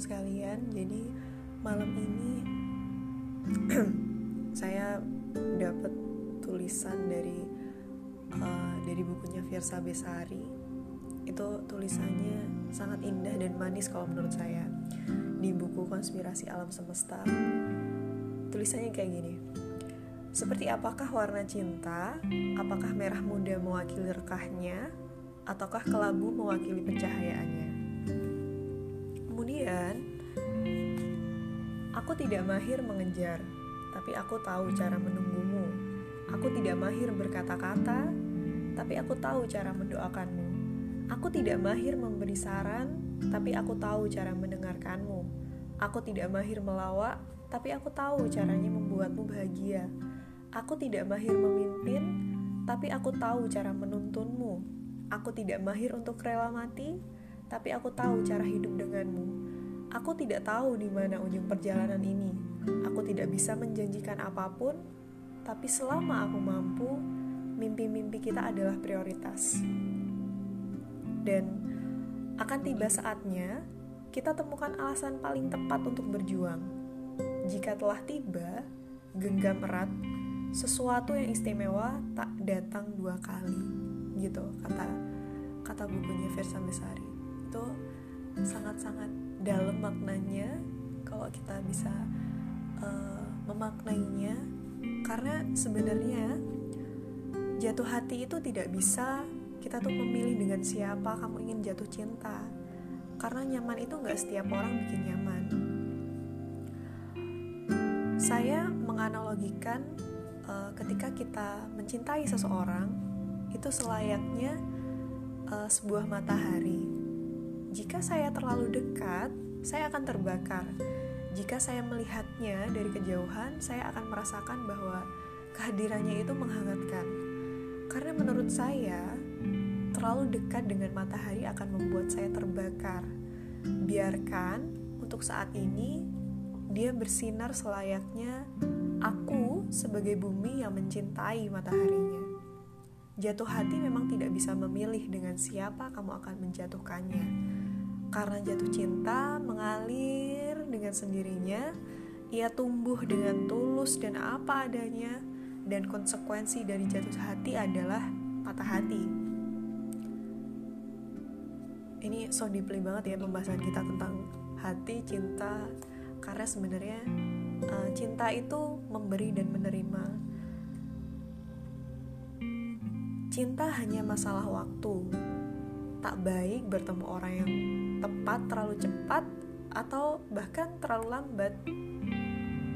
sekalian, jadi malam ini saya dapat tulisan dari uh, dari bukunya Fiersa Besari. Itu tulisannya sangat indah dan manis kalau menurut saya di buku Konspirasi Alam Semesta. Tulisannya kayak gini. Seperti apakah warna cinta? Apakah merah muda mewakili rekahnya? Ataukah kelabu mewakili pencahayaannya? Kemudian, aku tidak mahir mengejar, tapi aku tahu cara menunggumu. Aku tidak mahir berkata-kata, tapi aku tahu cara mendoakanmu. Aku tidak mahir memberi saran, tapi aku tahu cara mendengarkanmu. Aku tidak mahir melawak, tapi aku tahu caranya membuatmu bahagia. Aku tidak mahir memimpin, tapi aku tahu cara menuntunmu. Aku tidak mahir untuk rela mati, tapi aku tahu cara hidup denganmu. Aku tidak tahu di mana ujung perjalanan ini. Aku tidak bisa menjanjikan apa pun, tapi selama aku mampu, mimpi-mimpi kita adalah prioritas. Dan akan tiba saatnya kita temukan alasan paling tepat untuk berjuang. Jika telah tiba, genggam erat, sesuatu yang istimewa tak datang dua kali. Gitu kata kata bukunya Versa Besari itu sangat-sangat dalam maknanya kalau kita bisa uh, memaknainya. Karena sebenarnya jatuh hati itu tidak bisa kita tuh memilih dengan siapa kamu ingin jatuh cinta. Karena nyaman itu nggak setiap orang bikin nyaman. Saya menganalogikan uh, ketika kita mencintai seseorang itu selayaknya uh, sebuah matahari jika saya terlalu dekat, saya akan terbakar. Jika saya melihatnya dari kejauhan, saya akan merasakan bahwa kehadirannya itu menghangatkan. Karena menurut saya, terlalu dekat dengan matahari akan membuat saya terbakar. Biarkan untuk saat ini dia bersinar selayaknya aku sebagai bumi yang mencintai mataharinya. Jatuh hati memang tidak bisa memilih dengan siapa kamu akan menjatuhkannya karena jatuh cinta mengalir dengan sendirinya, ia tumbuh dengan tulus dan apa adanya, dan konsekuensi dari jatuh hati adalah patah hati. Ini so deeply banget ya pembahasan kita tentang hati, cinta, karena sebenarnya uh, cinta itu memberi dan menerima. Cinta hanya masalah waktu. Tak baik bertemu orang yang tepat terlalu cepat atau bahkan terlalu lambat